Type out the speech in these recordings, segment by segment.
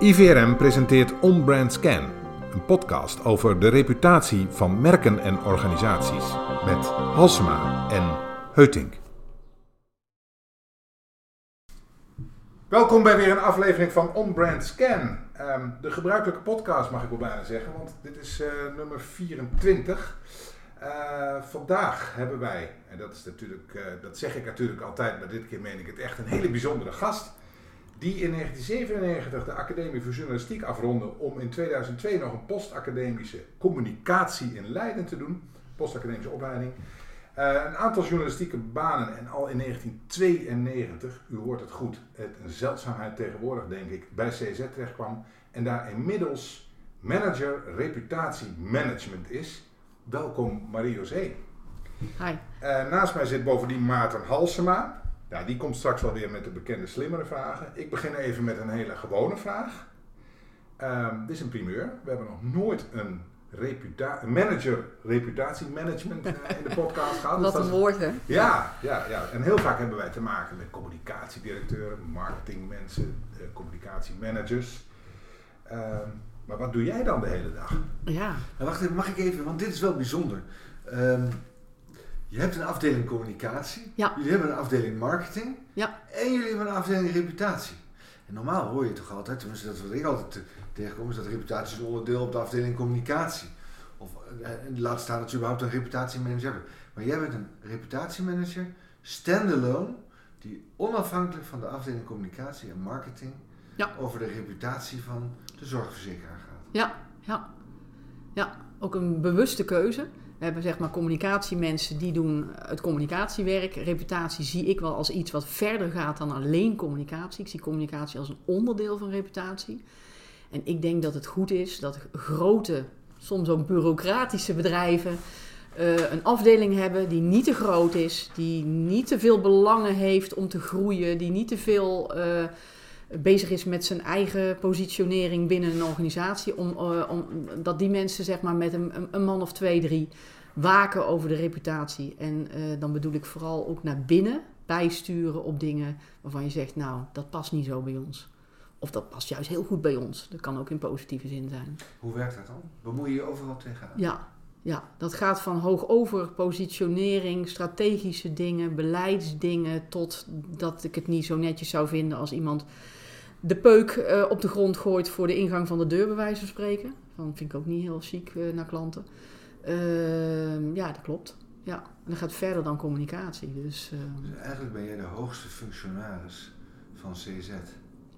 IVRM presenteert On Brand Scan, een podcast over de reputatie van merken en organisaties met Halsema en Heutink. Welkom bij weer een aflevering van On Brand Scan. Ehm, de gebruikelijke podcast mag ik wel bijna zeggen, want dit is eh, nummer 24. Uh, vandaag hebben wij, en dat, is natuurlijk, uh, dat zeg ik natuurlijk altijd, maar dit keer meen ik het echt, een hele bijzondere gast. Die in 1997 de Academie voor Journalistiek afronde om in 2002 nog een postacademische communicatie in Leiden te doen. Postacademische opleiding. Uh, een aantal journalistieke banen en al in 1992, u hoort het goed, het een zeldzaamheid tegenwoordig denk ik, bij CZ terechtkwam. En daar inmiddels manager reputatiemanagement is. Welkom Marie-José. Hi. Uh, naast mij zit bovendien Maarten Halsema. Ja, die komt straks wel weer met de bekende slimmere vragen. Ik begin even met een hele gewone vraag. Um, dit is een primeur. We hebben nog nooit een, reputa een manager reputatiemanagement uh, in de podcast gehad. Wat dus een woord, hè? Ja, ja, ja, en heel vaak hebben wij te maken met communicatiedirecteuren, marketingmensen, uh, communicatiemanagers. Um, maar wat doe jij dan de hele dag? Ja. Nou, wacht even, mag ik even, want dit is wel bijzonder. Um, je hebt een afdeling communicatie, ja. jullie hebben een afdeling marketing ja. en jullie hebben een afdeling reputatie. En normaal hoor je toch altijd, tenminste dat wat ik altijd tegenkom, is dat reputatie is een onderdeel op de afdeling communicatie. Of en laat staan dat je überhaupt een reputatiemanager hebt. Maar jij bent een reputatiemanager, standalone, die onafhankelijk van de afdeling communicatie en marketing ja. over de reputatie van de zorgverzekeraar gaat. Ja, ja. Ja, ook een bewuste keuze. We hebben zeg maar communicatiemensen die doen het communicatiewerk. Reputatie zie ik wel als iets wat verder gaat dan alleen communicatie. Ik zie communicatie als een onderdeel van reputatie. En ik denk dat het goed is dat grote, soms ook bureaucratische bedrijven uh, een afdeling hebben die niet te groot is, die niet te veel belangen heeft om te groeien, die niet te veel uh, bezig is met zijn eigen positionering binnen een organisatie, om, uh, om dat die mensen zeg maar met een, een, man of twee, drie waken over de reputatie. En uh, dan bedoel ik vooral ook naar binnen bijsturen op dingen waarvan je zegt, nou, dat past niet zo bij ons. Of dat past juist heel goed bij ons. Dat kan ook in positieve zin zijn. Hoe werkt dat dan? Bemoei je je overal tegenaan? Ja, ja, dat gaat van hoog over positionering, strategische dingen, beleidsdingen, tot dat ik het niet zo netjes zou vinden als iemand de peuk uh, op de grond gooit voor de ingang van de deur, bij wijze van spreken. Dat vind ik ook niet heel chic uh, naar klanten. Uh, ja, dat klopt. Ja, en dat gaat verder dan communicatie. Dus, dus, eigenlijk ben jij de hoogste functionaris van CZ.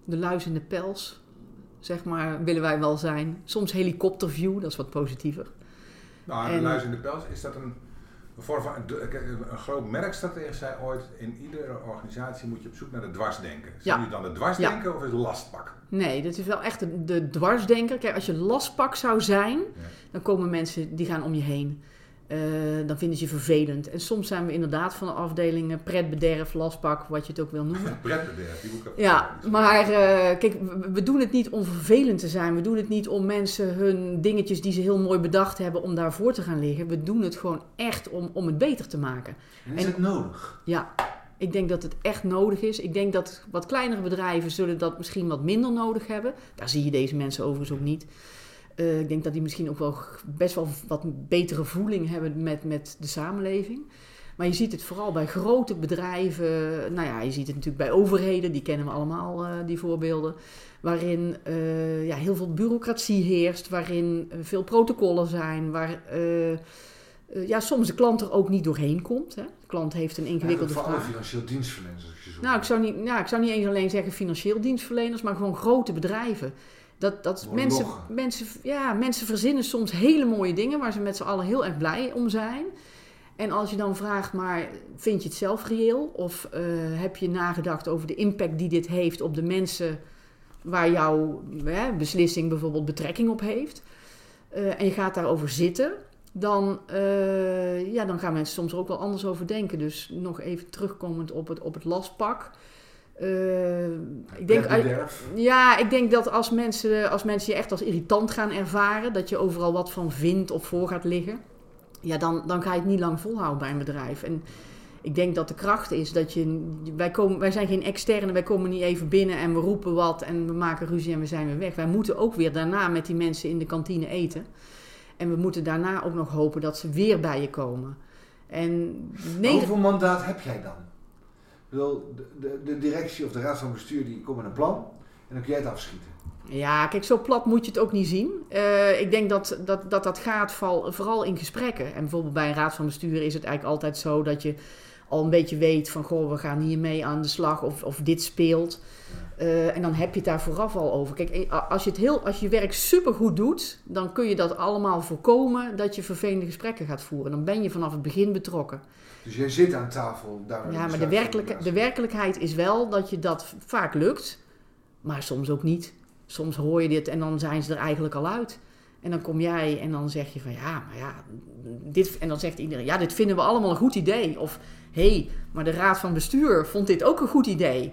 De luis in de pels, zeg maar, willen wij wel zijn. Soms helikopterview, dat is wat positiever. Nou, en, de luis in de pels, is dat een, een groot merkstratege zei ooit, in iedere organisatie moet je op zoek naar de dwarsdenker. Zijn ja. jullie dan de dwarsdenker ja. of is het lastpak? Nee, dat is wel echt de, de dwarsdenker. Kijk, als je lastpak zou zijn, ja. dan komen mensen die gaan om je heen. Uh, dan vinden ze je vervelend. En soms zijn we inderdaad van de afdelingen pretbederf, lastpak, wat je het ook wil noemen. pretbederf, die moet ik Ja, maar uh, kijk, we, doen het niet om vervelend te zijn. We doen het niet om mensen hun dingetjes die ze heel mooi bedacht hebben, om daarvoor te gaan liggen. We doen het gewoon echt om, om het beter te maken. En is en, het nodig? Ja, ik denk dat het echt nodig is. Ik denk dat wat kleinere bedrijven zullen dat misschien wat minder nodig hebben. Daar zie je deze mensen overigens ook niet. Uh, ik denk dat die misschien ook wel best wel wat betere voeling hebben met, met de samenleving. Maar je ziet het vooral bij grote bedrijven. Nou ja, je ziet het natuurlijk bij overheden, die kennen we allemaal, uh, die voorbeelden. Waarin uh, ja, heel veel bureaucratie heerst, waarin veel protocollen zijn, waar ja, soms de klant er ook niet doorheen komt. Hè. De klant heeft een ingewikkelde ja, vraag. Voor financieel dienstverleners. Nou, ik zou, niet, nou, ik zou niet eens alleen zeggen financieel dienstverleners, maar gewoon grote bedrijven. Dat, dat mensen, mensen, ja, mensen verzinnen soms hele mooie dingen waar ze met z'n allen heel erg blij om zijn. En als je dan vraagt, maar vind je het zelf reëel? Of uh, heb je nagedacht over de impact die dit heeft op de mensen waar jouw hè, beslissing bijvoorbeeld betrekking op heeft? Uh, en je gaat daarover zitten, dan, uh, ja, dan gaan mensen soms er ook wel anders over denken. Dus nog even terugkomend op het, op het lastpak. Uh, ik denk, ja, ik denk dat als mensen, als mensen je echt als irritant gaan ervaren, dat je overal wat van vindt of voor gaat liggen, ja, dan, dan ga je het niet lang volhouden bij een bedrijf. En ik denk dat de kracht is dat je. Wij, komen, wij zijn geen externe, wij komen niet even binnen en we roepen wat en we maken ruzie en we zijn weer weg. Wij moeten ook weer daarna met die mensen in de kantine eten. En we moeten daarna ook nog hopen dat ze weer bij je komen. En Hoeveel mandaat heb jij dan? Bedoel, de, de, directie of de raad van bestuur die komt met een plan en dan kun jij het afschieten. Ja, kijk, zo plat moet je het ook niet zien. Eh, ik denk dat dat, dat, dat gaat vooral in gesprekken. En bijvoorbeeld bij een raad van bestuur is het eigenlijk altijd zo dat je al een beetje weet van... goh, we gaan hiermee aan de slag of, of dit speelt. Eh, en dan heb je het daar vooraf al over. Kijk, eh, als je, het heel, als je werk supergoed doet... dan kun je dat allemaal voorkomen dat je vervelende gesprekken gaat voeren. Dan ben je vanaf het begin betrokken. Dus jij zit aan tafel daar. Ja, maar de, werkelijke, de werkelijkheid is wel dat je dat vaak lukt, maar soms ook niet. Soms hoor je dit en dan zijn ze er eigenlijk al uit. En dan kom jij en dan zeg je van ja, maar ja, dit, en dan zegt iedereen ja, dit vinden we allemaal een goed idee. Of hey, maar de raad van bestuur vond dit ook een goed idee.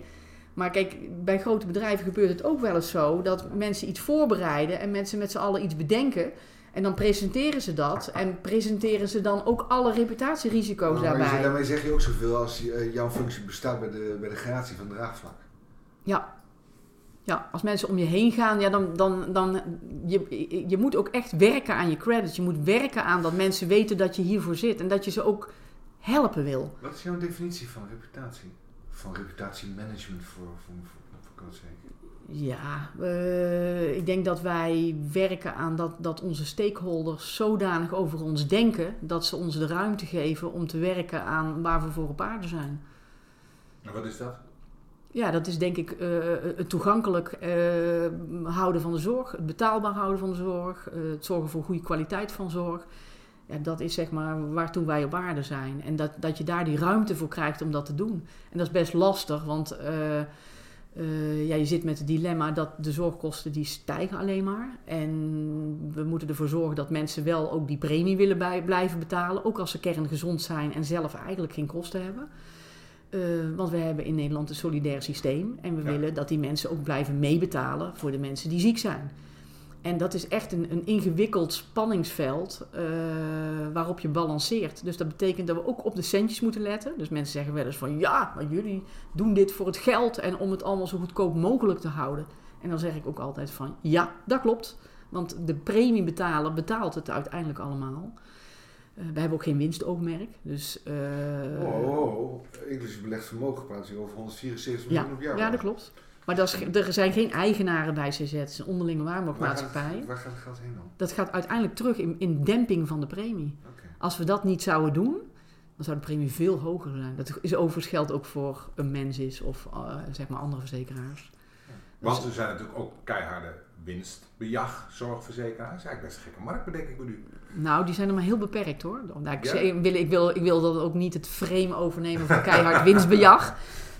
Maar kijk, bij grote bedrijven gebeurt het ook wel eens zo dat mensen iets voorbereiden en mensen met z'n allen iets bedenken. En dan presenteren ze dat en presenteren ze dan ook alle reputatierisico's Maar daarbij. daarmee zeg je ook zoveel als eh, jouw functie bestaat bij de, bij de gratie van draagvlak. Ja. Ja, als mensen om je heen gaan, ja, dan, dan, dan je, je moet ook echt werken aan je credits. Je moet werken aan dat mensen weten dat je hiervoor zit en dat je ze ook helpen wil. Wat is jouw definitie van reputatie? Van reputatiemanagement voor, voor, voor, voor? Ja, eh, ik denk dat wij werken aan dat, dat onze stakeholders zodanig over ons denken dat ze ons de ruimte geven om te werken aan waar we voor op aarde zijn. En wat is dat? Ja, dat is denk ik eh, het toegankelijk eh, houden van de zorg, het betaalbaar houden van de zorg, het zorgen voor goede kwaliteit van zorg. Ja, dat is zeg maar waartoe wij op aarde zijn. En dat, dat je daar die ruimte voor krijgt om dat te doen. En dat is best lastig, want eh, eh, ja, je zit met het dilemma dat de zorgkosten die stijgen alleen maar. En we moeten ervoor zorgen dat mensen wel ook die premie willen bij, blijven betalen. Ook als ze kerngezond zijn en zelf eigenlijk geen kosten hebben. Eh, want we hebben in Nederland een solidair systeem. En we Ja. willen dat die mensen ook blijven meebetalen voor de mensen die ziek zijn. En dat is echt een, een ingewikkeld spanningsveld eh, waarop je balanceert. Dus dat betekent dat we ook op de centjes moeten letten. Dus mensen zeggen wel eens van ja, maar jullie doen dit voor het geld en om het allemaal zo goedkoop mogelijk te houden. En dan zeg ik ook altijd van ja, dat klopt. Want de premiebetaler betaalt het uiteindelijk allemaal. Eh, we hebben ook geen winstoogmerk. Dus, eh, Oh, oh, oh. inclusief belegd vermogen praat over 174 Ja, miljoen op jaar. ja, dat klopt. Maar dat is, er zijn geen eigenaren bij CZ. Het is een onderlinge Waar gaat, waarborgmaatschappij. het, waar gaat het geld heen dan? Dat gaat uiteindelijk terug in, in demping van de premie. Als we dat niet zouden doen, dan zou de premie veel hoger zijn. Dat is overigens geldt ook voor een mens is of eh, zeg maar andere verzekeraars. Want er zijn natuurlijk ook keiharde winstbejag zorgverzekeraars. Eigenlijk best een gekke markt, bedenk ik me nu. Nou, die zijn er maar heel beperkt hoor. Ik, Ja? wil, ik, wil, ik wil dat ook niet het frame overnemen van keihard winstbejag.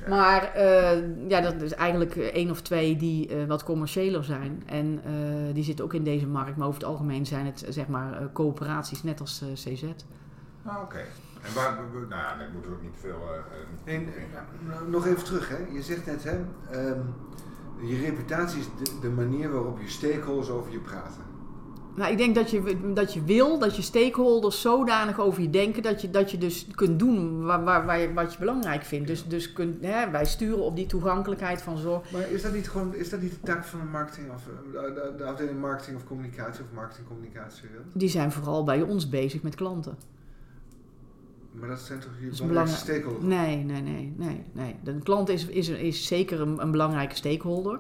Maar eh, ja, dat is eigenlijk eh, één of twee die eh, wat commerciëler zijn. En eh, die zitten ook in deze markt. Maar over het algemeen zijn het zeg maar eh, coöperaties, net als eh, CZ. Ah, oké. En waar, nou ja, daar moeten we ook niet veel... En, nou, nog even terug, hè. je zegt net, hè, ehm, je reputatie is de, de manier waarop je stakeholders over je praten. Nou, ik denk dat je, dat je wil dat je stakeholders zodanig over je denken dat je, dat je dus kunt doen waar, waar, waar je, wat je belangrijk vindt. Dus, dus kunt, hè, wij sturen op die toegankelijkheid van zorg. Maar is dat niet gewoon, is dat niet de taak van de marketing of eh, de, de, de afdeling marketing of communicatie of marketingcommunicatie? Die zijn vooral bij ons bezig met klanten. Maar dat zijn toch je belangrijkste belangrijk. stakeholders? Nee, nee, nee, nee, nee. De klant is, is, is zeker een, een belangrijke stakeholder.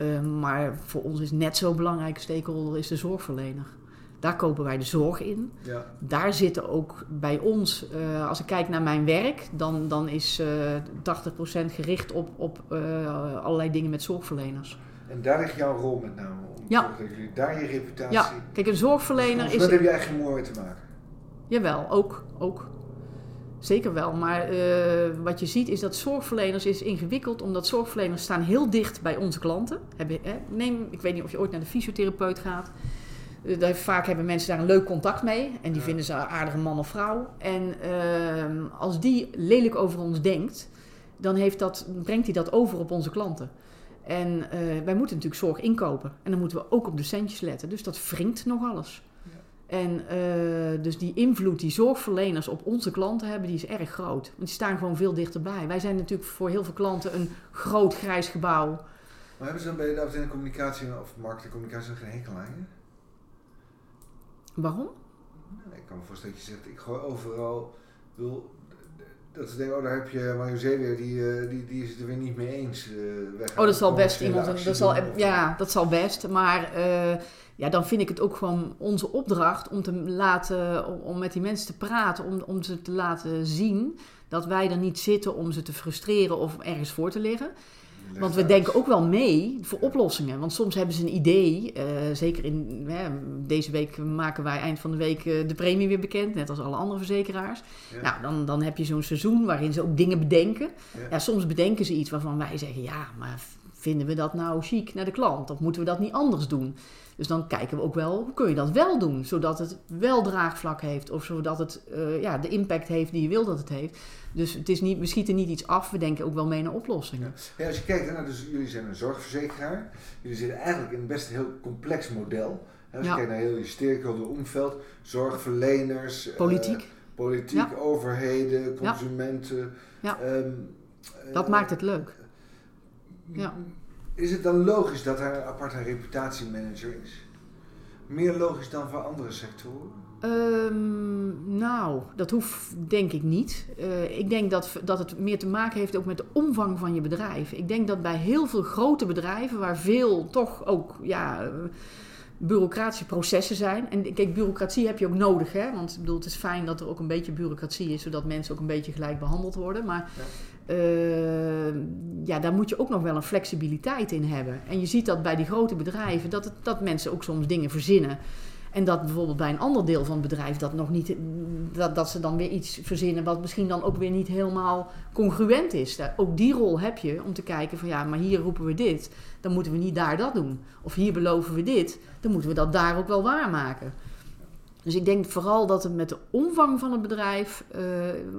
Eh, maar voor ons is net zo belangrijke stakeholder is de zorgverlener. Daar kopen wij de zorg in. Ja. Daar zitten ook bij ons, eh, als ik kijk naar mijn werk, dan, dan is eh 80% gericht op, op eh, allerlei dingen met zorgverleners. En daar ligt jouw rol met name om Ja. dat jullie daar je reputatie... Ja, kijk, een zorgverlener Dus is. Daar heb je eigenlijk geen mooi te maken. Jawel, ook. ook. Zeker wel. Maar eh, wat je ziet is dat zorgverleners is ingewikkeld, omdat zorgverleners staan heel dicht bij onze klanten. Hebben, hè, neem, ik weet niet of je ooit naar de fysiotherapeut gaat. Eh, daar, vaak hebben mensen daar een leuk contact mee en die Ja. vinden ze een aardige man of vrouw. En ehm, als die lelijk over ons denkt, dan heeft dat, brengt hij dat over op onze klanten. En eh, wij moeten natuurlijk zorg inkopen. En dan moeten we ook op de centjes letten. Dus dat wringt nog alles. En eh, dus die invloed die zorgverleners op onze klanten hebben, die is erg groot. Want die staan gewoon veel dichterbij. Wij zijn natuurlijk voor heel veel klanten een groot grijs gebouw. Maar hebben ze dan bij de afdeling communicatie of marketingcommunicatie geen hekel aan? Waarom? Ik kan me voorstellen dat je zegt, ik gooi overal, wil, dat ze denken, oh daar heb je Mario Zeeweer, die, eh, die, die is het er weer niet mee eens. eh, Oh, dat zal best iemand. Dat zal, of- ja, dat zal best. Maar ja, dan vind ik het ook gewoon onze opdracht om te laten, om, met die mensen te praten, om, om ze te laten zien dat wij er niet zitten om ze te frustreren of ergens voor te liggen. Want we denken ook wel mee voor oplossingen. Want soms hebben ze een idee. eh, zeker in hè, deze week maken wij eind van de week eh, de premie weer bekend, net als alle andere verzekeraars. Ja. Nou, dan, dan heb je zo'n seizoen waarin ze ook dingen bedenken. Ja. Ja, soms bedenken ze iets waarvan wij zeggen: ja, maar vinden we dat nou chic naar de klant? Of moeten we dat niet anders doen? Dus dan kijken we ook wel, hoe kun je dat wel doen? Zodat het wel draagvlak heeft. Of zodat het eh, ja, de impact heeft die je wil dat het heeft. Dus het is niet, we schieten niet iets af. We denken ook wel mee naar oplossingen. Ja, als je kijkt, nou, dus jullie zijn een zorgverzekeraar. Jullie zitten eigenlijk in een best heel complex model. Als Ja. je kijkt naar heel je stakeholder omveld, zorgverleners, eh, Politiek, politiek, Ja. overheden, consumenten. Ja. ehm, dat eh, maakt het leuk. Ja. Is het dan logisch dat er een aparte reputatiemanager is? Meer logisch dan voor andere sectoren? Ehm, nou, dat hoeft denk ik niet. Eh, ik denk dat, dat het meer te maken heeft ook met de omvang van je bedrijf. Ik denk dat bij heel veel grote bedrijven, waar veel toch ook ja, eh, bureaucratische processen zijn. En kijk, bureaucratie heb je ook nodig, hè? Want ik bedoel, het is fijn dat er ook een beetje bureaucratie is, zodat mensen ook een beetje gelijk behandeld worden. Maar eh, ja, daar moet je ook nog wel een flexibiliteit in hebben. En je ziet dat bij die grote bedrijven, dat, het, dat mensen ook soms dingen verzinnen. En dat bijvoorbeeld bij een ander deel van het bedrijf dat nog niet, dat, dat ze dan weer iets verzinnen wat misschien dan ook weer niet helemaal congruent is. Ook die rol heb je om te kijken van ja, maar hier roepen we dit, dan moeten we niet daar dat doen. Of hier beloven we dit, dan moeten we dat daar ook wel waarmaken. Dus ik denk vooral dat het met de omvang van het bedrijf,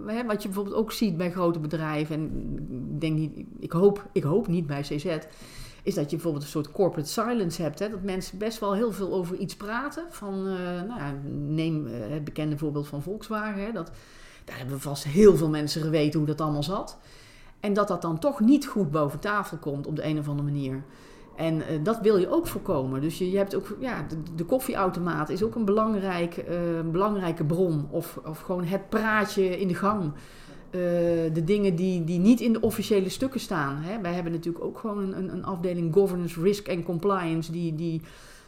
hè, wat je bijvoorbeeld ook ziet bij grote bedrijven, en ik, denk niet, ik, hoop, ik hoop niet bij CZ, is dat je bijvoorbeeld een soort corporate silence hebt. Hè? Dat mensen best wel heel veel over iets praten. Van, eh, nou ja, neem eh, het bekende voorbeeld van Volkswagen. Hè? Dat, daar hebben vast heel veel mensen geweten hoe dat allemaal zat. En dat dat dan toch niet goed boven tafel komt op de een of andere manier. En eh, dat wil je ook voorkomen. Dus je, je hebt ook, ja, de, de koffieautomaat is ook een belangrijk, eh, belangrijke bron. Of, of gewoon het praatje in de gang. Eh, de dingen die, die niet in de officiële stukken staan. Hè. Wij hebben natuurlijk ook gewoon een, een, afdeling governance, risk en compliance die, die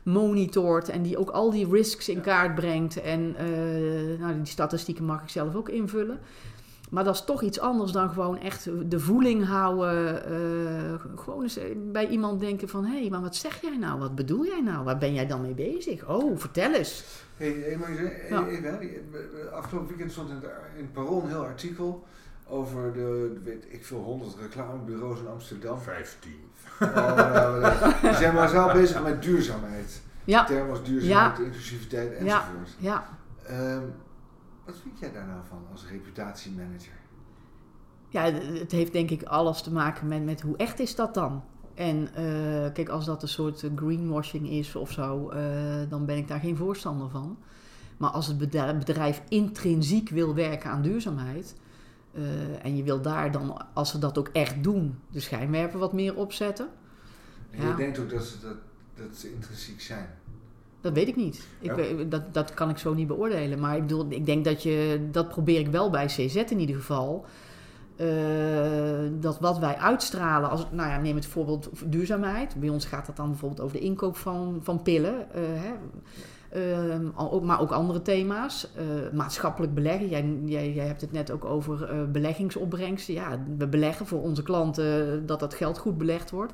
monitort en die ook al die risks in kaart brengt. En nou, die statistieken mag ik zelf ook invullen. Maar dat is toch iets anders dan gewoon echt de voeling houden. eh, gewoon eens bij iemand denken van... hé, hey, maar wat zeg jij nou? Wat bedoel jij nou? Waar ben jij dan mee bezig? Oh, vertel eens. Hey, maar Ja. even, hè, afgelopen weekend stond in het, in Parool een heel artikel over de, weet ik veel, honderd reclamebureaus in Amsterdam. 15. Oh, eh, die zijn massaal bezig met duurzaamheid. Ja, Termen als duurzaamheid, inclusiviteit enzovoort. ja. Ehm, wat vind jij daar nou van als reputatiemanager? Ja, het heeft denk ik alles te maken met, met hoe echt is dat dan? En eh, kijk, als dat een soort greenwashing is of zo, eh, dan ben ik daar geen voorstander van. Maar als het bedrijf, intrinsiek wil werken aan duurzaamheid, eh, en je wil daar dan, als ze dat ook echt doen, de schijnwerper wat meer opzetten, En Ja. je denkt ook dat ze, dat, dat ze intrinsiek zijn. Dat weet ik niet. Ik, Ja. dat, dat kan ik zo niet beoordelen. Maar ik bedoel, ik denk dat je, dat probeer ik wel bij CZ in ieder geval. eh, dat wat wij uitstralen, als, nou ja, neem het voorbeeld duurzaamheid. Bij ons gaat het dan bijvoorbeeld over de inkoop van, van pillen. eh, hè. Ehm, maar ook andere thema's. Eh, maatschappelijk beleggen. Jij, jij, jij hebt het net ook over beleggingsopbrengsten. Ja, we beleggen voor onze klanten dat dat geld goed belegd wordt.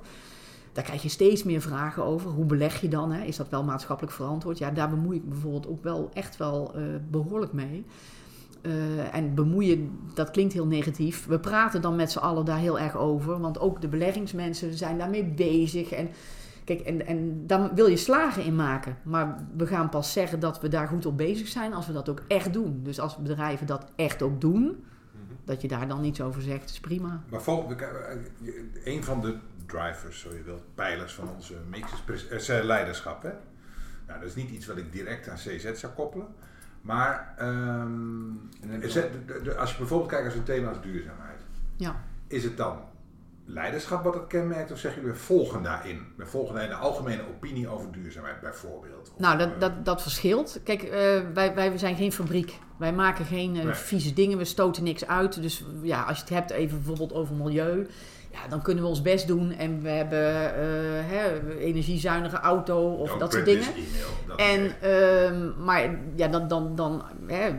Daar krijg je steeds meer vragen over. Hoe beleg je dan? Hè? Is dat wel maatschappelijk verantwoord? Ja, daar bemoei ik bijvoorbeeld ook wel echt wel eh, behoorlijk mee. Eh, en bemoeien, dat klinkt heel negatief. We praten dan met z'n allen daar heel erg over. Want ook de beleggingsmensen zijn daarmee bezig. En, kijk, en, en daar wil je slagen in maken. Maar we gaan pas zeggen dat we daar goed op bezig zijn als we dat ook echt doen. Dus als bedrijven dat echt ook doen, dat je daar dan iets over zegt, is prima. Maar vol, we- eh, een van de drivers, zo je wilt, pijlers van onze mixes, is eh, leiderschap. Hè? Nou, dat is niet iets wat ik direct aan CZ zou koppelen. Maar ehm, de- de- als je bijvoorbeeld kijkt als een thema als duurzaamheid. Ja. Is het dan leiderschap wat het kenmerkt? Of zeg je, we volgen daarin? We volgen daarin de algemene opinie over duurzaamheid bijvoorbeeld? Of, Nou, dat, eh, dat, dat verschilt. Kijk, eh, wij, wij zijn geen fabriek. Wij maken geen eh, Nee. vieze dingen, we stoten niks uit. Dus ja, als je het hebt even bijvoorbeeld over milieu, ja, dan kunnen we ons best doen. En we hebben hè, energiezuinige auto of don't dat soort dingen. dat En, ehm, maar ja, dan, dan, dan hè,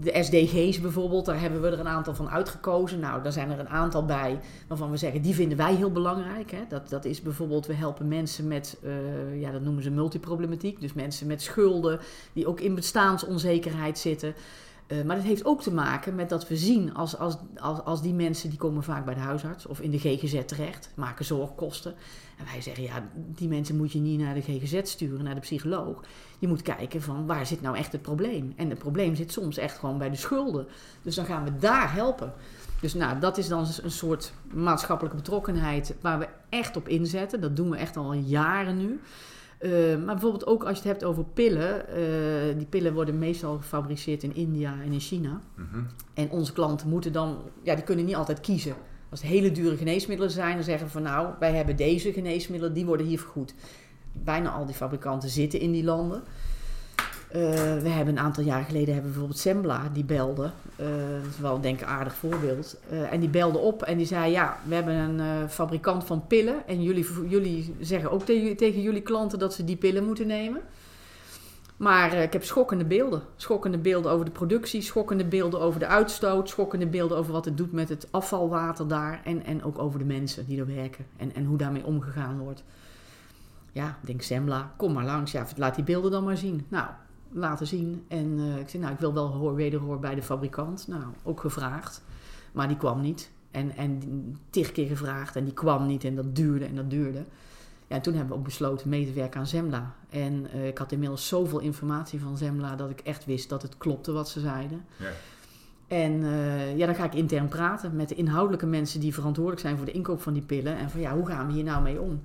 de SDG's bijvoorbeeld, daar hebben we er een aantal van uitgekozen. Nou, daar zijn er een aantal bij waarvan we zeggen, die vinden wij heel belangrijk. Hè. Dat, dat is bijvoorbeeld, we helpen mensen met, eh, ja, dat noemen ze multiproblematiek. Dus mensen met schulden, die ook in bestaansonzekerheid zitten. Eh, maar dat heeft ook te maken met dat we zien als, als, als, als die mensen die komen vaak bij de huisarts of in de GGZ terecht, maken zorgkosten. En wij zeggen, ja, die mensen moet je niet naar de GGZ sturen, naar de psycholoog. Je moet kijken van waar zit nou echt het probleem. En het probleem zit soms echt gewoon bij de schulden. Dus dan gaan we daar helpen. Dus nou, dat is dan een soort maatschappelijke betrokkenheid waar we echt op inzetten. Dat doen we echt al jaren nu. Eh, maar bijvoorbeeld ook als je het hebt over pillen. eh, die pillen worden meestal gefabriceerd in India en in China. Mhm. En onze klanten moeten dan, ja, die kunnen niet altijd kiezen. Als het hele dure geneesmiddelen zijn, dan zeggen we van nou, wij hebben deze geneesmiddelen, die worden hier vergoed. Bijna al die fabrikanten zitten in die landen. Eh, we hebben een aantal jaren geleden hebben bijvoorbeeld Sembla, die belde. Eh, dat is wel een aardig voorbeeld. Eh, en die belde op en die zei, ja, we hebben een fabrikant van pillen. En jullie, jullie zeggen ook tegen, jullie klanten dat ze die pillen moeten nemen. Maar ik heb schokkende beelden. Schokkende beelden over de productie, schokkende beelden over de uitstoot, schokkende beelden over wat het doet met het afvalwater daar. En, en ook over de mensen die er werken en, en hoe daarmee omgegaan wordt. Ja, ik denk Semla, kom maar langs. Ja, laat die beelden dan maar zien. Nou, laten zien. En eh, ik zei, nou, ik wil wel hoor, wederhoor bij de fabrikant. Nou, ook gevraagd. Maar die kwam niet. En, en tig keer gevraagd en die kwam niet. En dat duurde en dat duurde. Ja, en toen hebben we ook besloten mee te werken aan Zemla. En eh, ik had inmiddels zoveel informatie van Zemla dat ik echt wist dat het klopte wat ze zeiden. Ja. En eh, ja, dan ga ik intern praten met de inhoudelijke mensen die verantwoordelijk zijn voor de inkoop van die pillen. En van ja, hoe gaan we hier nou mee om?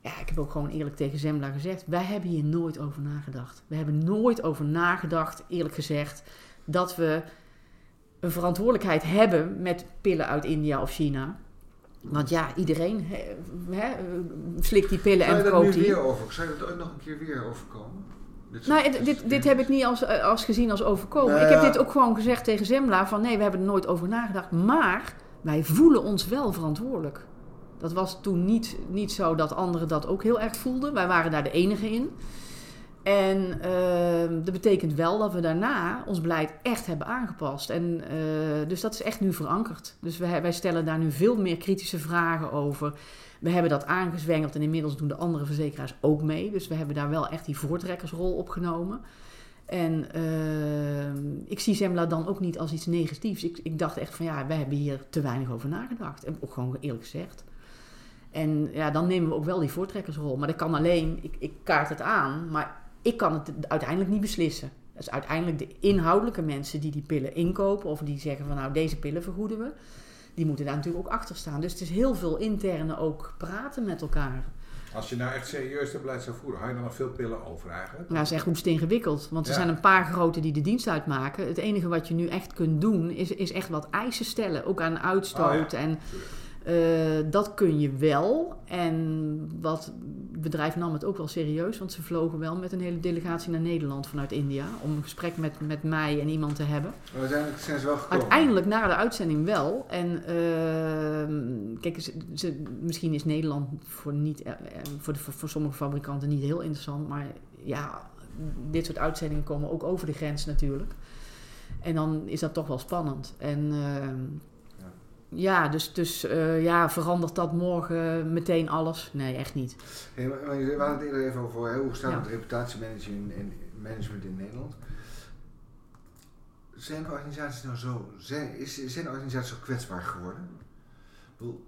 Ja, ik heb ook gewoon eerlijk tegen Zemla gezegd, wij hebben hier nooit over nagedacht. We hebben nooit over nagedacht, eerlijk gezegd, dat we een verantwoordelijkheid hebben met pillen uit India of China. Want ja, iedereen hè, slikt die pillen Zou en je dat nu die. weer over? Zou je dat ooit nog een keer weer overkomen? Dit Nou, dit, dit, dit heb ik niet als, als gezien als overkomen. Nou ik heb dit ook gewoon gezegd tegen Zemla van nee, we hebben er nooit over nagedacht. Maar wij voelen ons wel verantwoordelijk. Dat was toen niet, niet zo dat anderen dat ook heel erg voelden. Wij waren daar de enige in. En eh, dat betekent wel dat we daarna ons beleid echt hebben aangepast. En, eh, dus dat is echt nu verankerd. Dus wij, wij stellen daar nu veel meer kritische vragen over. We hebben dat aangezwengeld en inmiddels doen de andere verzekeraars ook mee. Dus we hebben daar wel echt die voortrekkersrol op genomen. En eh, ik zie Zemla dan ook niet als iets negatiefs. Ik, ik dacht echt van ja, wij hebben hier te weinig over nagedacht. En ook gewoon eerlijk gezegd. En ja, dan nemen we ook wel die voortrekkersrol. Maar dat kan alleen, ik, ik kaart het aan, maar ik kan het uiteindelijk niet beslissen. Dat is uiteindelijk de inhoudelijke mensen die die pillen inkopen of die zeggen van nou deze pillen vergoeden we. Die moeten daar natuurlijk ook achter staan. Dus het is heel veel interne ook praten met elkaar. Als je nou echt serieus dat beleid zou voeren, hou je dan nog veel pillen over eigenlijk? Nou, dat is echt hoest ingewikkeld. Want er Ja. zijn een paar grote die de dienst uitmaken. Het enige wat je nu echt kunt doen, is, is echt wat eisen stellen. Ook aan uitstoot. Oh En eh, dat kun je wel. En wat het bedrijf nam het ook wel serieus. Want ze vlogen wel met een hele delegatie naar Nederland vanuit India. Om een gesprek met, met mij en iemand te hebben. Maar uiteindelijk zijn ze wel gekomen. Uiteindelijk na de uitzending wel. En ehm, kijk, ze, ze- misschien is Nederland voor, niet, eh, eh, voor, de, voor, voor sommige fabrikanten niet heel interessant. Maar ja, dit soort uitzendingen komen ook over de grens natuurlijk. En dan is dat toch wel spannend. En ehm, Ja. dus, dus eh, ja, verandert dat morgen meteen alles? Nee, echt niet. Hey, maar, we hadden het eerder even over hè, hoe staat Ja. het reputatiemanagement in, management in Nederland. Zijn organisaties nou zo, zijn, is, zijn organisaties zo kwetsbaar geworden? Ik bedoel,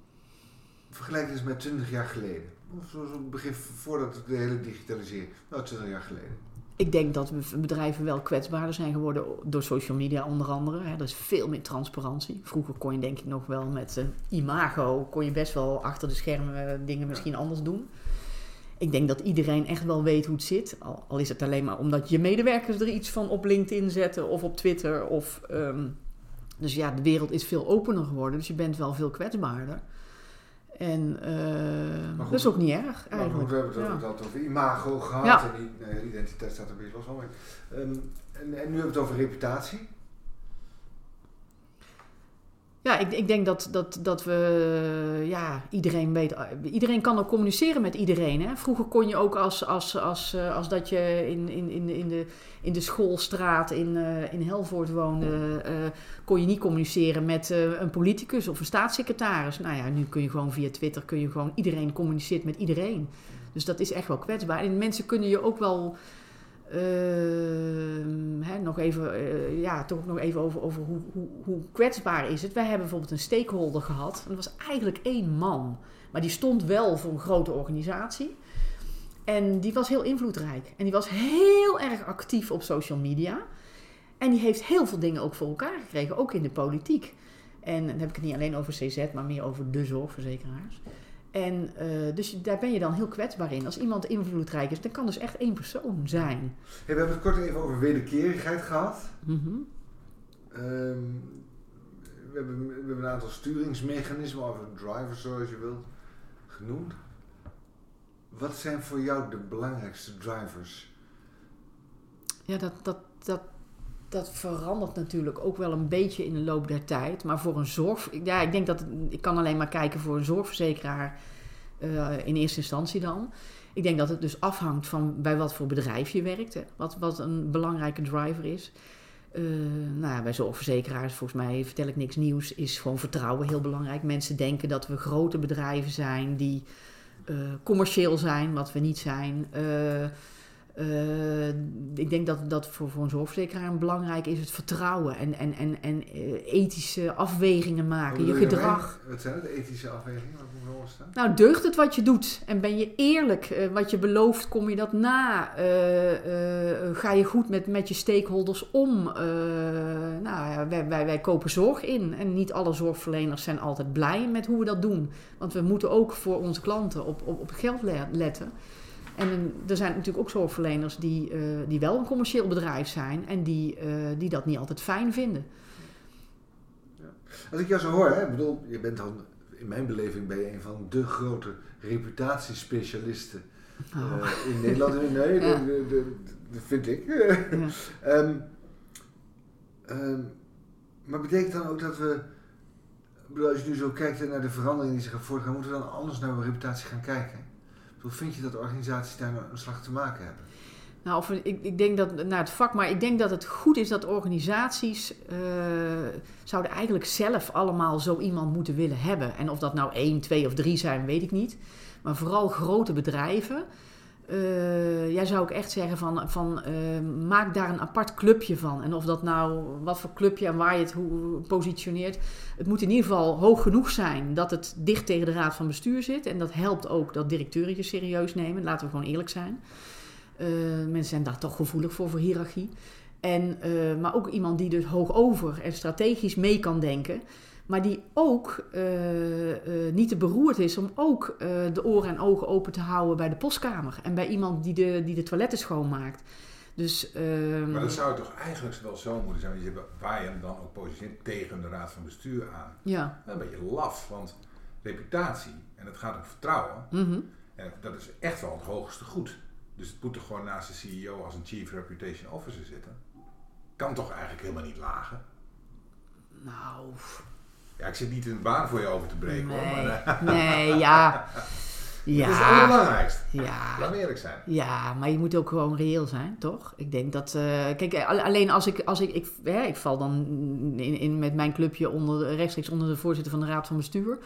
vergelijk eens met 20 jaar geleden. Of zo, zo begin voordat de hele digitalisering, nou 20 jaar geleden. Ik denk dat bedrijven wel kwetsbaarder zijn geworden door social media onder andere. Hè. Er is veel meer transparantie. Vroeger kon je denk ik nog wel met een imago, kon je best wel achter de schermen eh, dingen misschien anders doen. ik denk dat iedereen echt wel weet hoe het zit. Al, al is het alleen maar omdat je medewerkers er iets van op LinkedIn zetten of op Twitter. Of, ehm, dus ja, de wereld is veel opener geworden. Dus je bent wel veel kwetsbaarder. En eh, goed, dat is ook niet erg Maar goed, eigenlijk. we hebben het Ja. over, imago gehad Ja. en die, nou ja, identiteit staat er best wel zo in. Ehm, en, en nu hebben we het over reputatie. Ja, ik, ik denk dat, dat, dat we, ja, iedereen weet, iedereen kan ook communiceren met iedereen. Hè? Vroeger kon je ook als, als, als, eh, als dat je in, in, in, de- in, de, in de schoolstraat in, eh, in Helvoort woonde, eh, kon je niet communiceren met een politicus of een staatssecretaris. Nou ja, nu kun je gewoon via Twitter, kun je gewoon, iedereen communiceert met iedereen. Dus dat is echt wel kwetsbaar. En mensen kunnen je ook wel Ehm, hè, nog even, eh, ja, toch nog even over, over hoe, hoe, hoe kwetsbaar is het. Wij hebben bijvoorbeeld een stakeholder gehad. En dat was eigenlijk één man. Maar die stond wel voor een grote organisatie. En die was heel invloedrijk. En die was heel erg actief op social media. En die heeft heel veel dingen ook voor elkaar gekregen, ook in de politiek. En dan heb ik het niet alleen over CZ, maar meer over de zorgverzekeraars. En eh, dus daar ben je dan heel kwetsbaar in. Als iemand invloedrijk is, dan kan dus echt één persoon zijn. Hey, we hebben het kort even over wederkerigheid gehad. Mhm. Ehm, we, hebben, we hebben een aantal sturingsmechanismen, of drivers zoals je wilt, genoemd. Wat zijn voor jou de belangrijkste drivers? Ja, dat, dat, dat, dat verandert natuurlijk ook wel een beetje in de loop der tijd. Maar voor een zorg... Ja, ik denk dat... Ik kan alleen maar kijken voor een zorgverzekeraar eh, in eerste instantie dan. Ik denk dat het dus afhangt van bij wat voor bedrijf je werkt. Wat, wat een belangrijke driver is. Eh, nou ja, bij zorgverzekeraars, volgens mij vertel ik niks nieuws, is gewoon vertrouwen heel belangrijk. Mensen denken dat we grote bedrijven zijn die eh, commercieel zijn, wat we niet zijn. Eh, ik denk dat dat voor, voor een zorgverzekeraar belangrijk is, het vertrouwen en, en, en, en eh, ethische afwegingen maken, je gedrag. Wat zijn het? Ethische afwegingen? Wat moet staan? Nou, deugt het wat je doet? En ben je eerlijk? eh, wat je belooft, kom je dat na? Ga je goed met, met je stakeholders om? Nou, wij, wij, wij kopen zorg in. En niet alle zorgverleners zijn altijd blij met hoe we dat doen. Want we moeten ook voor onze klanten op, op, op geld le- letten. En er zijn natuurlijk ook zorgverleners die, eh, die wel een commercieel bedrijf zijn en die, eh, die dat niet altijd fijn vinden. Als ik jou zo hoor, hè, bedoel, je bent dan, in mijn beleving ben je een van de grote reputatiespecialisten Oh. eh, in Nederland. Nee, Ja. dat- vind ik. Ja. Ehm, ehm, maar betekent dan ook dat we, bedoel, als je nu zo kijkt naar de veranderingen die zich gaan voortgaan, moeten we dan anders naar uw reputatie gaan kijken? Bedoel, vind je dat organisaties daar een slag te maken hebben? Nou, of, ik, ik denk dat, naar het vak, maar ik denk dat het goed is dat organisaties eh, zouden eigenlijk zelf allemaal zo iemand moeten willen hebben. En of dat nou één, twee of drie zijn, weet ik niet. Maar vooral grote bedrijven. Eh, jij zou ik echt zeggen van, van eh, maak daar een apart clubje van. En of dat nou, wat voor clubje en waar je het hoe positioneert. Het moet in ieder geval hoog genoeg zijn dat het dicht tegen de raad van bestuur zit. En dat helpt ook dat directeuren je serieus nemen. Laten we gewoon eerlijk zijn. Eh, mensen zijn daar toch gevoelig voor, voor hiërarchie. En, maar ook iemand die dus hoog over en strategisch mee kan denken. Maar die ook eh, eh, niet te beroerd is om ook eh, de oren en ogen open te houden bij de postkamer. En bij iemand die de, die de toiletten schoonmaakt. Dus, ehm, Maar dat zou toch eigenlijk wel zo moeten zijn, want je, waar je hem dan ook positioneert tegen de raad van bestuur aan. ja. Een beetje laf, want reputatie, en het gaat om vertrouwen, mhm. en dat is echt wel het hoogste goed. Dus het moet toch gewoon naast de CEO als een Chief Reputation Officer zitten. Kan toch eigenlijk helemaal niet lagen? Nou, Ja, ik zit niet in de baan voor je over te breken hoor, nee, maar eh, nee, ja. dat is het Ja, allerbelangrijkste. ja. Laat eerlijk zijn. Ja, maar je moet ook gewoon reëel zijn, toch? Ik denk dat. eh, kijk, eh, alle- alleen als ik. Als ik, ik, hè, ik val dan in, in, met mijn clubje onder, rechtstreeks onder de voorzitter van de raad van bestuur.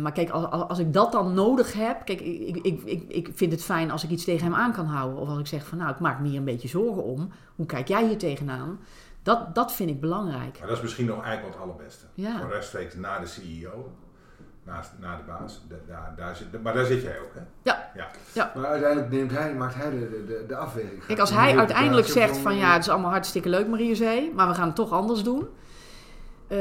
Maar kijk, als, als ik dat dan nodig heb. Kijk, ik, ik, ik, ik vind het fijn als ik iets tegen hem aan kan houden. Of als ik zeg van nou, ik maak me hier een beetje zorgen om. Hoe kijk jij hier tegenaan? Dat, dat vind ik belangrijk. Maar dat is misschien nog eigenlijk wat het allerbeste. Ja. Gewoon rechtstreeks na de CEO, naast, na de baas. Da- daar, daar zit, maar daar zit jij ook, hè? Ja. ja. Maar uiteindelijk neemt hij, maakt hij de, de, de, afweging. Kijk, als hij de uiteindelijk zegt van ja, het is allemaal hartstikke leuk Mariezee, maar we gaan het toch anders doen. Eh,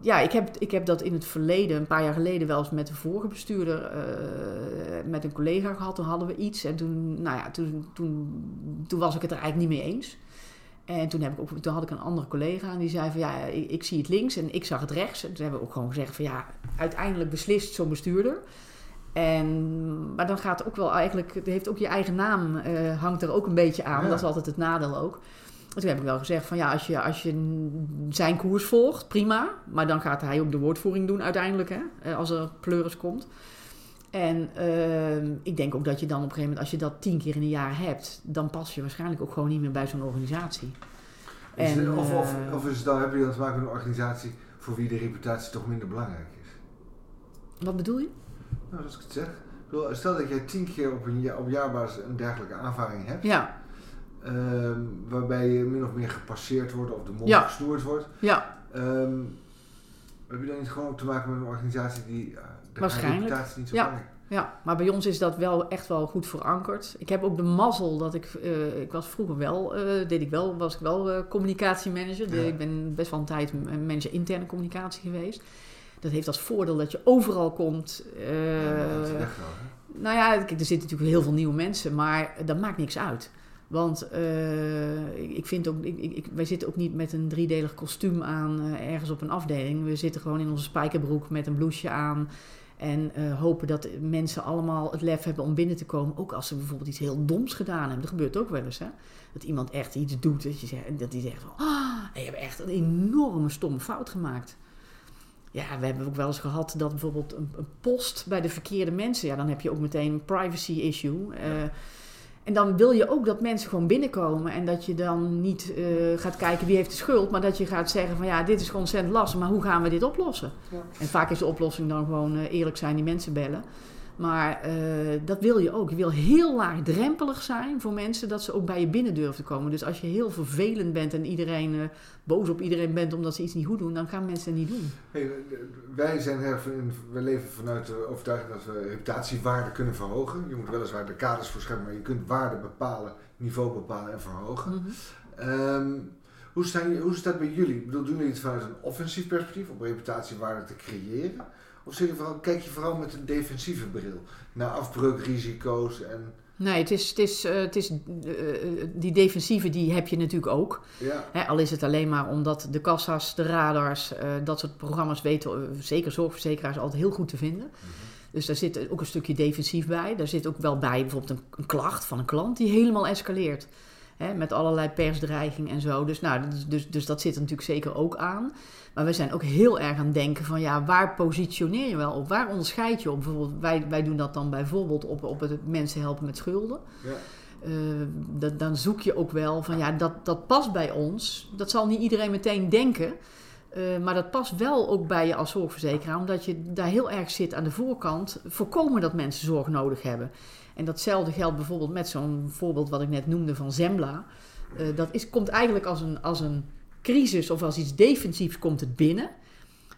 ja, ik heb, ik heb dat in het verleden, een paar jaar geleden, wel eens met de vorige bestuurder, eh, met een collega gehad. Toen hadden we iets. En toen, nou ja, toen, toen, toen was ik het er eigenlijk niet mee eens. En toen, heb ik ook, toen had ik een andere collega en die zei van ja, ik, ik zie het links en ik zag het rechts. En toen hebben we ook gewoon gezegd van ja, uiteindelijk beslist zo'n bestuurder. En, maar dan gaat het ook wel eigenlijk, het heeft ook je eigen naam, eh, hangt er ook een beetje aan. Ja. Dat is altijd het nadeel ook. En toen heb ik wel gezegd van ja, als je, als je zijn koers volgt, prima. Maar dan gaat hij ook de woordvoering doen uiteindelijk, hè, eh, als er pleuris komt. En ehm, ik denk ook dat je dan op een gegeven moment, als je dat tien keer in een jaar hebt, dan pas je waarschijnlijk ook gewoon niet meer bij zo'n organisatie. Is het- En, of, of, eh, of is het dan, heb je dan te maken met een organisatie voor wie de reputatie toch minder belangrijk is? Wat bedoel je? Nou, zoals ik het zeg. Ik bedoel, Stel dat jij tien keer op, een op jaarbasis een dergelijke aanvaring hebt, Ja, ehm, waarbij je min of meer gepasseerd wordt of de mond Ja. gesnoerd wordt. ja, ehm, heb je dan niet gewoon te maken met een organisatie die eh, Waarschijnlijk. reputatie niet zo Ja. belangrijk ja. Maar bij ons is dat wel echt wel goed verankerd. Ik heb ook de mazzel dat ik, eh, ik was vroeger wel, eh, deed ik wel, was ik wel eh, communicatiemanager. Ja. Ik ben best wel een tijd manager interne communicatie geweest. Dat heeft als voordeel dat je overal komt. Ja, dat is echt wel, hè? Nou ja, kijk, er zitten natuurlijk heel veel nieuwe mensen, maar dat maakt niks uit. Want ik- vind ook, ik, ik, wij zitten ook niet met een driedelig kostuum aan ergens op een afdeling. We zitten gewoon in onze spijkerbroek met een blouseje aan. En eh, hopen dat mensen allemaal het lef hebben om binnen te komen. Ook als ze bijvoorbeeld iets heel doms gedaan hebben. Dat gebeurt ook wel eens, hè. Dat iemand echt iets doet. Dat, je zegt, dat die zegt van, ah, je hebt echt een enorme stomme fout gemaakt. Ja, we hebben ook wel eens gehad dat bijvoorbeeld een, een post bij de verkeerde mensen, ja, dan heb je ook meteen een privacy issue. Eh, en dan wil je ook dat mensen gewoon binnenkomen en dat je dan niet eh, gaat kijken wie heeft de schuld, maar dat je gaat zeggen van ja, dit is gewoon ontzettend lastig, maar hoe gaan we dit oplossen? Ja. En vaak is de oplossing dan gewoon eh, eerlijk zijn, die mensen bellen. Maar eh, dat wil je ook. Je wil heel laagdrempelig zijn voor mensen dat ze ook bij je binnen durven te komen. Dus als je heel vervelend bent en iedereen eh, boos op iedereen bent omdat ze iets niet goed doen, dan gaan mensen het niet doen. Hey, wij zijn er we leven vanuit de overtuiging dat we reputatiewaarde kunnen verhogen. Je moet weliswaar de kaders voor scheppen, maar je kunt waarde bepalen, niveau bepalen en verhogen. Mhm. Ehm, hoe, staat het bij jullie? Ik bedoel, doen jullie het vanuit een offensief perspectief om reputatiewaarde te creëren? Of zeg je vooral, kijk je vooral met een defensieve bril naar afbreukrisico's en Nee, het is, het is, eh, het is eh, die defensieve die heb je natuurlijk ook. ja, al is het alleen maar omdat de kassa's, de radars, eh, dat soort programma's weten, eh, zeker zorgverzekeraars, altijd heel goed te vinden. Dus daar zit ook een stukje defensief bij. Daar zit ook wel bij bijvoorbeeld een, een klacht van een klant die helemaal escaleert. Hè, met allerlei persdreiging en zo. Dus, nou, dus, dus, dus dat zit er natuurlijk zeker ook aan. Maar we zijn ook heel erg aan het denken van ja, waar positioneer je wel op? Waar onderscheid je op? Bijvoorbeeld, wij, wij doen dat dan bijvoorbeeld op, op het mensen helpen met schulden. ja. Eh, dat, dan zoek je ook wel van ja, dat, dat past bij ons. Dat zal niet iedereen meteen denken. eh, maar dat past wel ook bij je als zorgverzekeraar, omdat je daar heel erg zit aan de voorkant. Voorkomen dat mensen zorg nodig hebben. En datzelfde geldt bijvoorbeeld met zo'n voorbeeld wat ik net noemde van Zembla. Eh, dat is, komt eigenlijk als een, als een crisis of als iets defensiefs komt het binnen.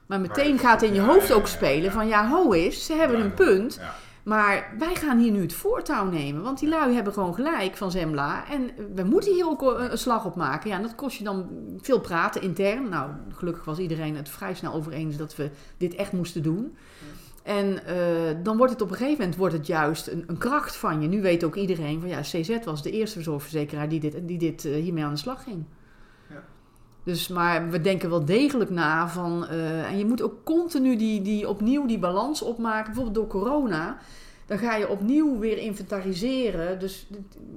Maar meteen Maar- gaat in je ja, hoofd ja, ook spelen ja. van ja, ho is, ze hebben een punt. Maar wij gaan hier nu het voortouw nemen. Want die lui hebben gewoon gelijk van Zembla. En we moeten hier ook een een slag op maken. Ja, en dat kost je dan veel praten intern. Nou, gelukkig was iedereen het vrij snel over eens dat we dit echt moesten doen. En eh, dan wordt het op een gegeven moment wordt het juist een, een kracht van je. Nu weet ook iedereen van ja, CZ was de eerste zorgverzekeraar die dit, die dit eh, hiermee aan de slag ging. Ja. Dus, maar we denken wel degelijk na van. eh, en je moet ook continu die, die, opnieuw die balans opmaken. Bijvoorbeeld door corona. Dan ga je opnieuw weer inventariseren. Dus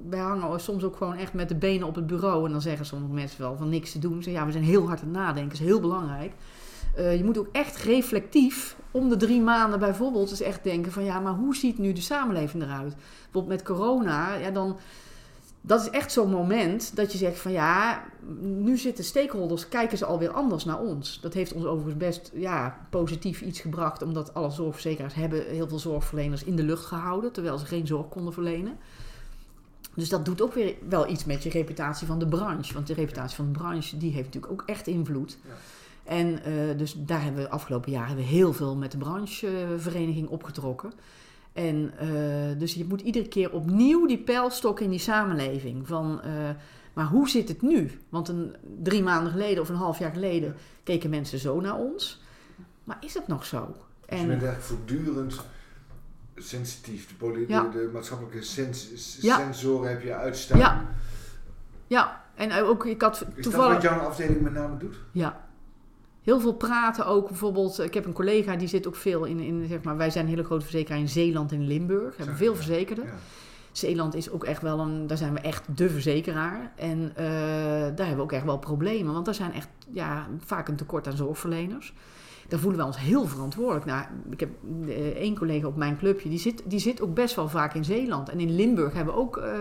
wij hangen soms ook gewoon echt met de benen op het bureau. En dan zeggen sommige mensen wel van niks te doen. Ze zeggen, ja, we zijn heel hard aan het nadenken. Dat is heel belangrijk. Eh, je moet ook echt reflectief om de drie maanden bijvoorbeeld eens echt denken van ja, maar hoe ziet nu de samenleving eruit? Bijvoorbeeld met corona, ja dan, dat is echt zo'n moment dat je zegt van ja, nu zitten stakeholders, kijken ze alweer anders naar ons. Dat heeft ons overigens best ja, positief iets gebracht, omdat alle zorgverzekeraars hebben heel veel zorgverleners in de lucht gehouden, terwijl ze geen zorg konden verlenen. Dus dat doet ook weer wel iets met je reputatie van de branche. Want de reputatie van de branche, die heeft natuurlijk ook echt invloed. Ja. En eh, dus daar hebben we afgelopen hebben we heel veel met de branchevereniging opgetrokken. En eh, dus je moet iedere keer opnieuw die pijlstok in die samenleving. Van, eh, maar hoe zit het nu? Want een, drie maanden geleden of een half jaar geleden keken mensen zo naar ons. Maar is het nog zo? Dus je bent eigenlijk voortdurend sensitief. De, Ja. de, de maatschappelijke sens Ja. sensoren heb je uitstaan. Ja. Ja, en ook, ik had Is dat toevallig... wat jouw afdeling met name doet? Ja. Heel veel praten ook. Bijvoorbeeld, ik heb een collega die zit ook veel in, in zeg maar, wij zijn een hele grote verzekeraar in Zeeland en Limburg. We hebben veel verzekerden. Ja. Zeeland is ook echt wel een, daar zijn we echt de verzekeraar. En eh, daar hebben we ook echt wel problemen. Want daar zijn echt ja, vaak een tekort aan zorgverleners. Daar voelen we ons heel verantwoordelijk. Nou, ik heb eh, één collega op mijn clubje, die zit, die zit ook best wel vaak in Zeeland. En in Limburg hebben we ook, eh,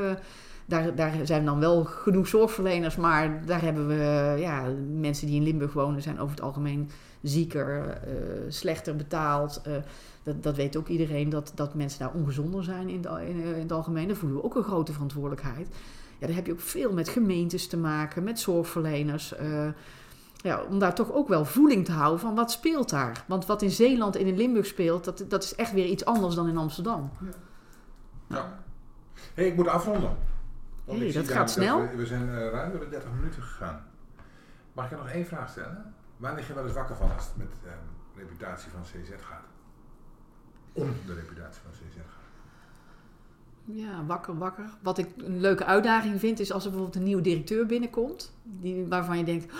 daar, daar zijn dan wel genoeg zorgverleners. Maar daar hebben we, ja, mensen die in Limburg wonen zijn over het algemeen zieker, eh, slechter betaald. eh, dat, dat weet ook iedereen, dat, dat mensen daar ongezonder zijn in, eh, in het algemeen. Daar voelen we ook een grote verantwoordelijkheid. Ja, daar heb je ook veel met gemeentes te maken, met zorgverleners. ja, om daar toch ook wel voeling te houden van wat speelt daar. Want wat in Zeeland en in Limburg speelt, dat, dat is echt weer iets anders dan in Amsterdam. Ja. hey, ik moet afronden. Want zie dat gaat snel. We, we zijn eh, ruim door de 30 minuten gegaan. Mag ik je nog één vraag stellen? Waar lig je wel eens wakker van als het met ehm, de reputatie van CZ gaat? Om de reputatie van CZ gaat. Ja, wakker, wakker. Wat ik een leuke uitdaging vind, is als er bijvoorbeeld een nieuwe directeur binnenkomt, die, waarvan je denkt,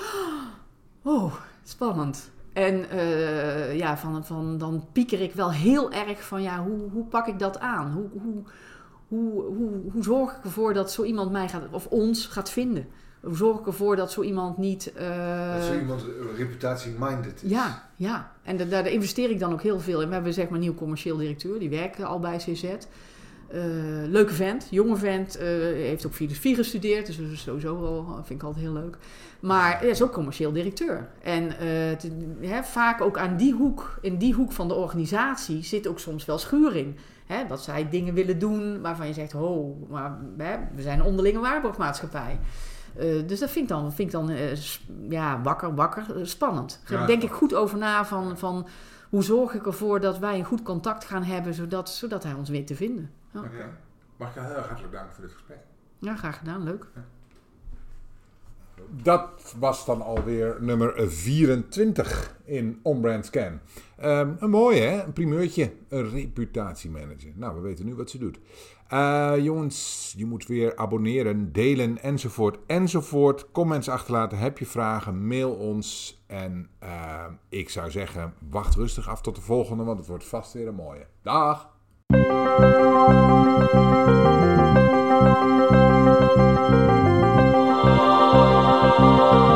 oh, spannend. En eh, ja, van, van, dan pieker ik wel heel erg van, ja, hoe, hoe pak ik dat aan? Hoe, hoe, hoe, hoe, hoe zorg ik ervoor dat zo iemand mij gaat, of ons gaat vinden? Hoe zorg ik ervoor dat zo iemand niet... eh, dat zo iemand reputatie-minded is. ja, ja. En da- daar investeer ik dan ook heel veel in. We hebben zeg maar een nieuw commercieel directeur, die werkt al bij CZ. Eh, leuke vent, jonge vent, eh, heeft ook filosofie gestudeerd, dus dat is sowieso wel, vind ik altijd heel leuk. Maar hij is ook commercieel directeur. En te- hè, vaak ook aan die hoek, in die hoek van de organisatie zit ook soms wel schuring. Hè, dat zij dingen willen doen waarvan je zegt, oh, maar hè, we zijn een onderlinge waarborgmaatschappij. Eh, dus dat vind ik dan, vind ik dan eh, ja, wakker, wakker, eh, spannend. Daar Ja. denk ik goed over na van, van hoe zorg ik ervoor dat wij een goed contact gaan hebben, zodat, zodat hij ons weet te vinden. Ja, Oké. Mag ik je heel erg hartelijk danken voor dit gesprek. ja graag gedaan, leuk. Dat was dan alweer nummer 24 in Onbrand Scan. Ehm, een mooie, hè? Een primeurtje. Een reputatiemanager. Nou, we weten nu wat ze doet. Eh, jongens, je moet weer abonneren, delen, enzovoort, enzovoort. Comments achterlaten, heb je vragen, mail ons. En eh, ik zou zeggen, wacht rustig af tot de volgende, want het wordt vast weer een mooie. Dag! Música